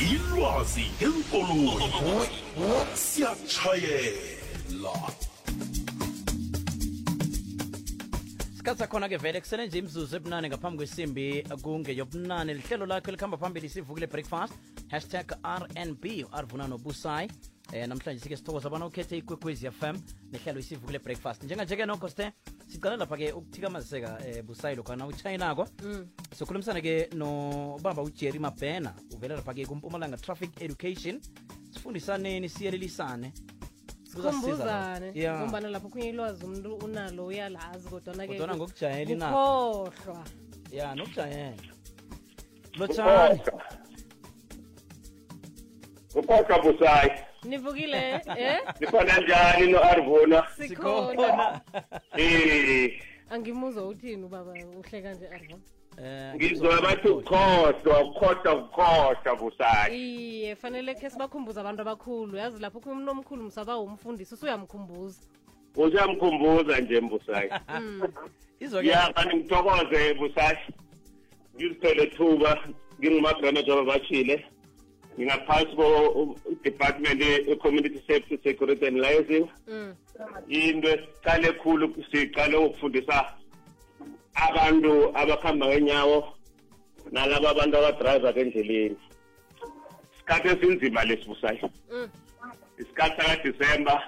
ilwazi ngeenkoloyi. Siyatshayela sakhona-ke vele kusele nje imzuzu ebunane ngaphambi kwesimbi kungeyobunane lihlelo lakho likhamba phambili sivukile breakfast. Hashtag rnb arvuna nobusayi. Eh namhlanje sike sithokoza abana ukhethe ikwekwezi fm nehlelo isivukile breakfast. Njenganje-ke nokho sithe sicala lapha-ke ukuthikamaziseka eh, busayi lokhana utshayinako mm. sokhulumisana-ke nobaba ujerry mabhena uvela lapha-ke kumpumalanga traffic education. Sifundisaneni siyelelisane sikhumbuzane Yeah. ngombana lapho kunye ilwazi umuntu unalo uyalazi kodwana-ke kodwana ngokujayela na kohlwa ya nokujayela lotshani ukhohlwa busayi nivukile eh? Likhona njani no-arvuna sikhona. Eh. Angimuzwa uthini ubaba uhleka nje arvo Eh, ngizwa bathi ukhohlwa. ukhohlwa ukhohlwa busayi iye fanele khe sibakhumbuza abantu abakhulu. Yazi lapho kuye umuntu omkhulu msaba umfundisi usuyamkhumbuza. Usuyamkhumbuza nje busayi izwa-ke ya kanti ngithokoze busayi ngizithole thuba ngingumagranate ababashile ngingaphansi ko-department e-community safety security and liaising Mm. into esiqale khulu siqale ukufundisa abantu abakhamba ngenyawo nalabo abantu abadrayiva endleleni. Isikhathi esinzima lesibusayi Mm. isikhathi sakadisemba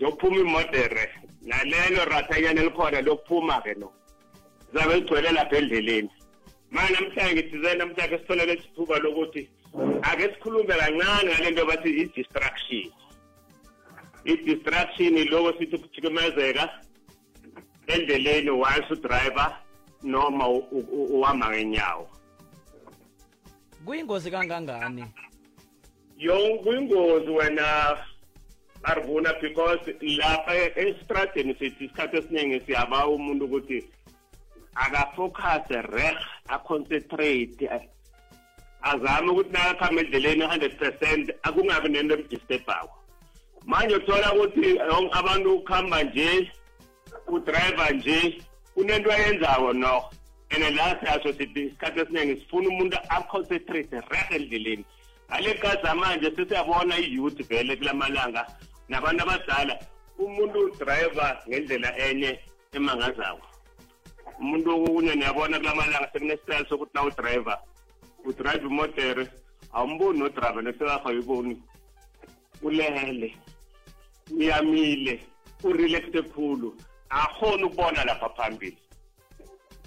zophuma imodere nalelo rathanyana elikhona lokuphuma-ke no. Zabe ligcwele lapha endleleni. Manje namhlanje ngithize namhlanje sitholele isithuba lokuthi ake sikhulume kancane ngale nto bathi i-distraction. I-distraction iloko sithi ukuthikamezeka endleleni once udriver noma uhamba ngenyawo. Kuyingozi kangangani? Yonke kuyingozi wena arvuna because lapha esitradeni sithi isikhathi esiningi siyaba umuntu ukuthi akafocuse reh aconcentrate azame ukuthi nakakhamba endleleni 100 percent akungabi nento emdisturbako manje uthola ukuthi yonke abantu ukuhamba nje udriver nje kunento ayenzako no. And la siyaso sithi isikhathi esiningi sifuna umuntu aconcentrate reh endleleni. Ngale gaza manje sesiyabona i-youth vele kula malanga nabantu abadala umuntu udriver ngendlela enye emangazako. Umuntu okunye niyabona kula malanga sekunesitayile sokuthi na udriver udrive imotere awumboni nodriver nesekakayiboni ulele uyamile urelaxe khulu akhona ukubona lapha phambili.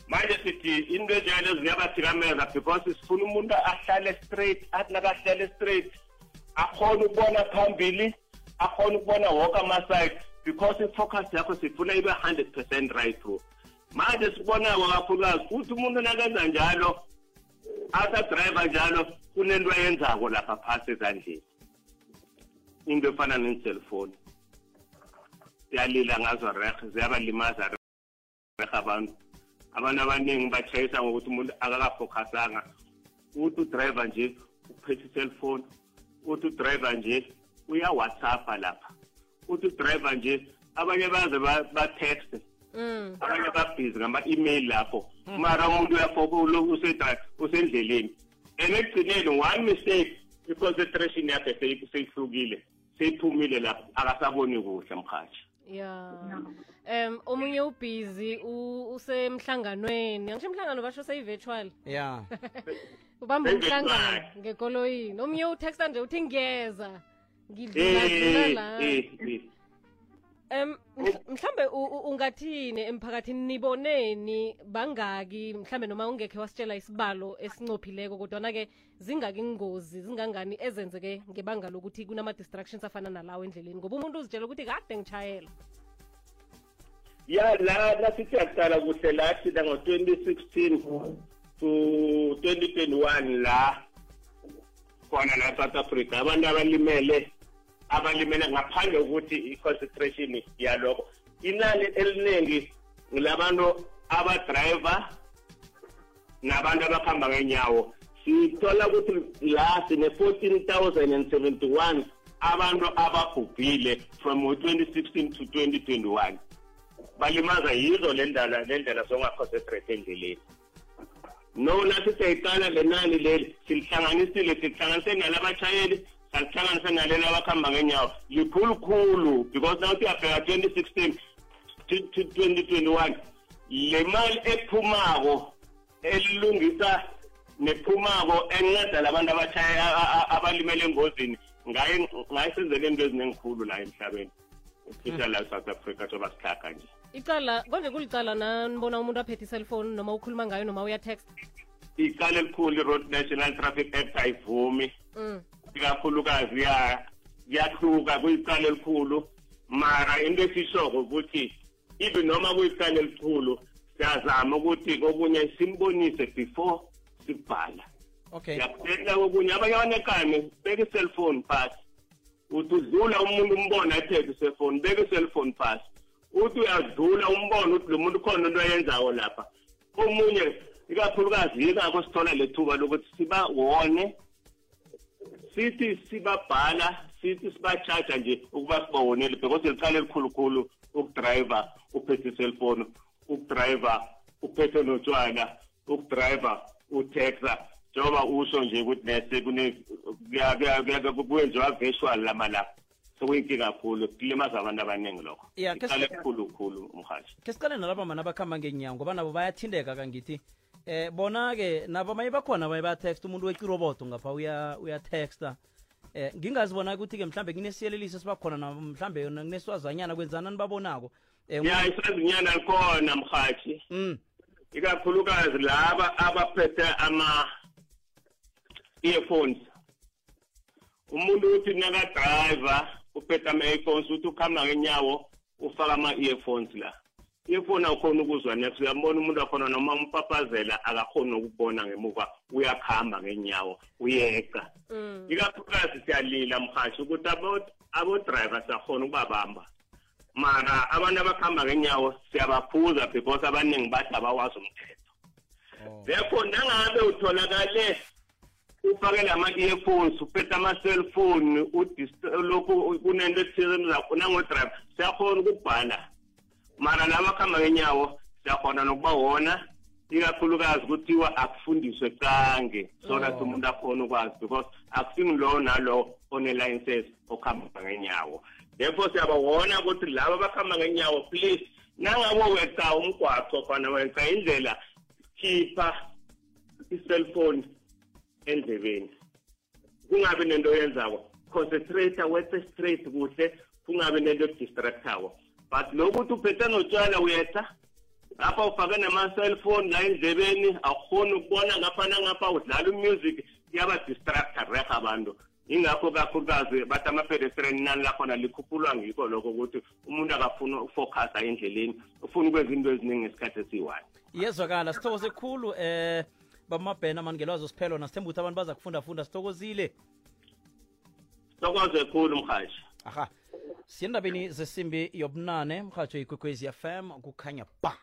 Manje sithi into enjalo ziyabathikameza because sifuna umuntu ahlale straight athi nakahlale straight akhona ukubona phambili akhona ukubona woke ama-side because i-focus yakho sifuna ibe 100 percent right through. Manje sikubonako kakhulukazi ukuthi umuntu nakenza njalo asadriver njalo kunento ayenzako lapha phasi ezandleni. Into efana ne-cellphone. Siyalila ngazo rehe ziyabalimaza rehe abantu. Abantu abaningi batshayisa ngokuthi umuntu akakafocusanga uthi udriver nje uphethe i-cellphone. Uthi udriver nje uyawhatsappa lapha. Uthi udriver nje abanye baze ba- batext. Mm. Abanye babhizi ngama-email lapho. Mara umuntu uyafokulo usendleleni. And ekugcineni one mistake i-concentration yakhe seyi- seyihlukile seyiphumile lapho akasaboni kuhle mhathi. Ya. Um omunye ubhizi usemhlanganweni. Angisho emhlangano basho seyi-virtual. Ya. Ubamba umhlangano ngekoloyini. Omunye utext nje uthi ngiyeza Eh, ngidlula la. Eh. um mhlambe ungathini emphakathini niboneni bangaki mhlambe noma ungekhe wasitshela isibalo esincophileko kodwana-ke zingaki ingozi zingangani ezenzeke ngebanga lokuthi kunama-distractions afana nalawo endleleni ngoba umuntu uzitshela ukuthi kade ngitshayela ya la lasithi yaqala kuhle lathi la ngo-2016 to 2021 la khona la South Africa abantu abalimele abalimele ngaphandle kokuthi i-concentration yalokho. Inani eliningi labantu abadriver nabantu abakhamba ngenyawo sithola ukuthi la sine-14,071 abantu ababhubhile from 2016 to 2021 balimaza yizo le ndlela le ndlela zongaconcentrate endleleni. No nathi siyayiqala le nani leli silihlanganisile silihlanganise nalabatshayeli salihlanganisa naleli abakuhamba ngenyawo. Likhulukhulu because now siyabheka 2016 to- to 2021 le mali ephumako elungisa nephumako enceda labantu abashaya a- a- abalimele engozini ngaye ngaye senzele into ezinengikhulu la emhlabeni. Especially la south africa soba sihlaka nje. Icala konje kulicala nanibona umuntu aphethe iselfoni noma ukhuluma ngayo noma uyatext icala elikhulu i-road national traffic act ayivumi. Mm. Ikakhulukazi ya kuyahluka kuyicala elikhulu. Mara into esishoko ukuthi even noma kuyicala elikhulu siyazama ukuthi kokunye simbonise before sibhala. Okay. Siyakuthetha kokunye abanye abanekane beka i-cellphone phasi uthi udlula umuntu umbona ephethe i-cellphone beka i-cellphone phasi uthi uyadlula umbona ukuthi lo muntu khona into ayenzayo lapha. Omunye ikakhulukazi yingakho sithola le thuba lokuthi sibawone sithi sibabhala sithi sibachaja nje ukuba sibawonele because licala elikhulukhulu ukudrayiva uphethe iselfoni ukudrayiva uphethe notshwala ukudrayiva utexa njengoba usho nje ukuthi nese kwenziwa virtual lama la sekuyinkinga kakhulu kulimaza abantu abaningi lokho. Yeah, ke- icala elikhulukhulu mhashi ke siqale nalaba mana abakhamba ngenyawo ngoba nabo bayathindeka kangithi eh bona-ke nabo maye bakhona baye bayatext umuntu weqiroboto ngapha uya uyatexta eh ngingazi bona ukuthi-ke mhlambe kunesiyeleliso esibakhona nabo mhlambe kuneswazanyana kwenzana nibabonako eh ya iswazinyana khona mhathi mm. Ikakhulukazi laba abaphethe ama earphones. Umuntu uthi nakadriver uphethe ama-earphones uthi ukuhamba ngenyawo ufaka ama-earphones la earphone awukhona ukuzwa next uyambona umuntu wakhona noma umpapazela akakhoni ukubona ngemuva uyakuhamba ngenyawo uyeqa. Mm. ikakhulukazi siyalila mhashi ukuthi abo- abo-driver siyakhona ukubabamba. Mara abantu abakuhamba ngenyawo siyabaphuza because abaningi bathi abawazi umthetho. Therefore nangabe utholakale ufake lama-earphones uphethe ama-cellphone udist- lokhu kunento ethize nangodriver siyakhona ukubhala. Mara laba kuhamba ngenyawo siyakhona nokubawona ikakhulukazi kuthiwa akufundiswe kange so that umuntu akhona ukwazi because akusingilowo nalowo one-licenses okuhamba ngenyawo therefore siyabawona ukuthi laba abakuhamba ngenyawo please nangabe weca umgwaco fana weca indlela khipha i-cellphone endlebeni. Kungabi nento oyenzako concentrate wexe straight kuhle kungabi nento ekudistractawo but lokuthi uphethe notshwala uyeca lapha ufake nama-cellphone la endlebeni awukhoni ukubona ngapha nangapha udlala umusic kuyabadistracta reha abantu. Ingakho kakhulukazi bathi ama-pedestrian inani lakhona likhuphulwa ngikho lokho ukuthi umuntu akafuni ukufocusa endleleni ufuna ukwenza into eziningi ngesikhathi esiyi-one. Iyezwakala sithokoze sekhulu eh bamabhena mani ngelwazi siphelo nasithemba ukuthi abantu baza kufunda funda sithokozile? Sokoze khulu mhashi aha. Siyendabeni zesimbi yobunane mhatsho ikwekwezi fm kukhanya ba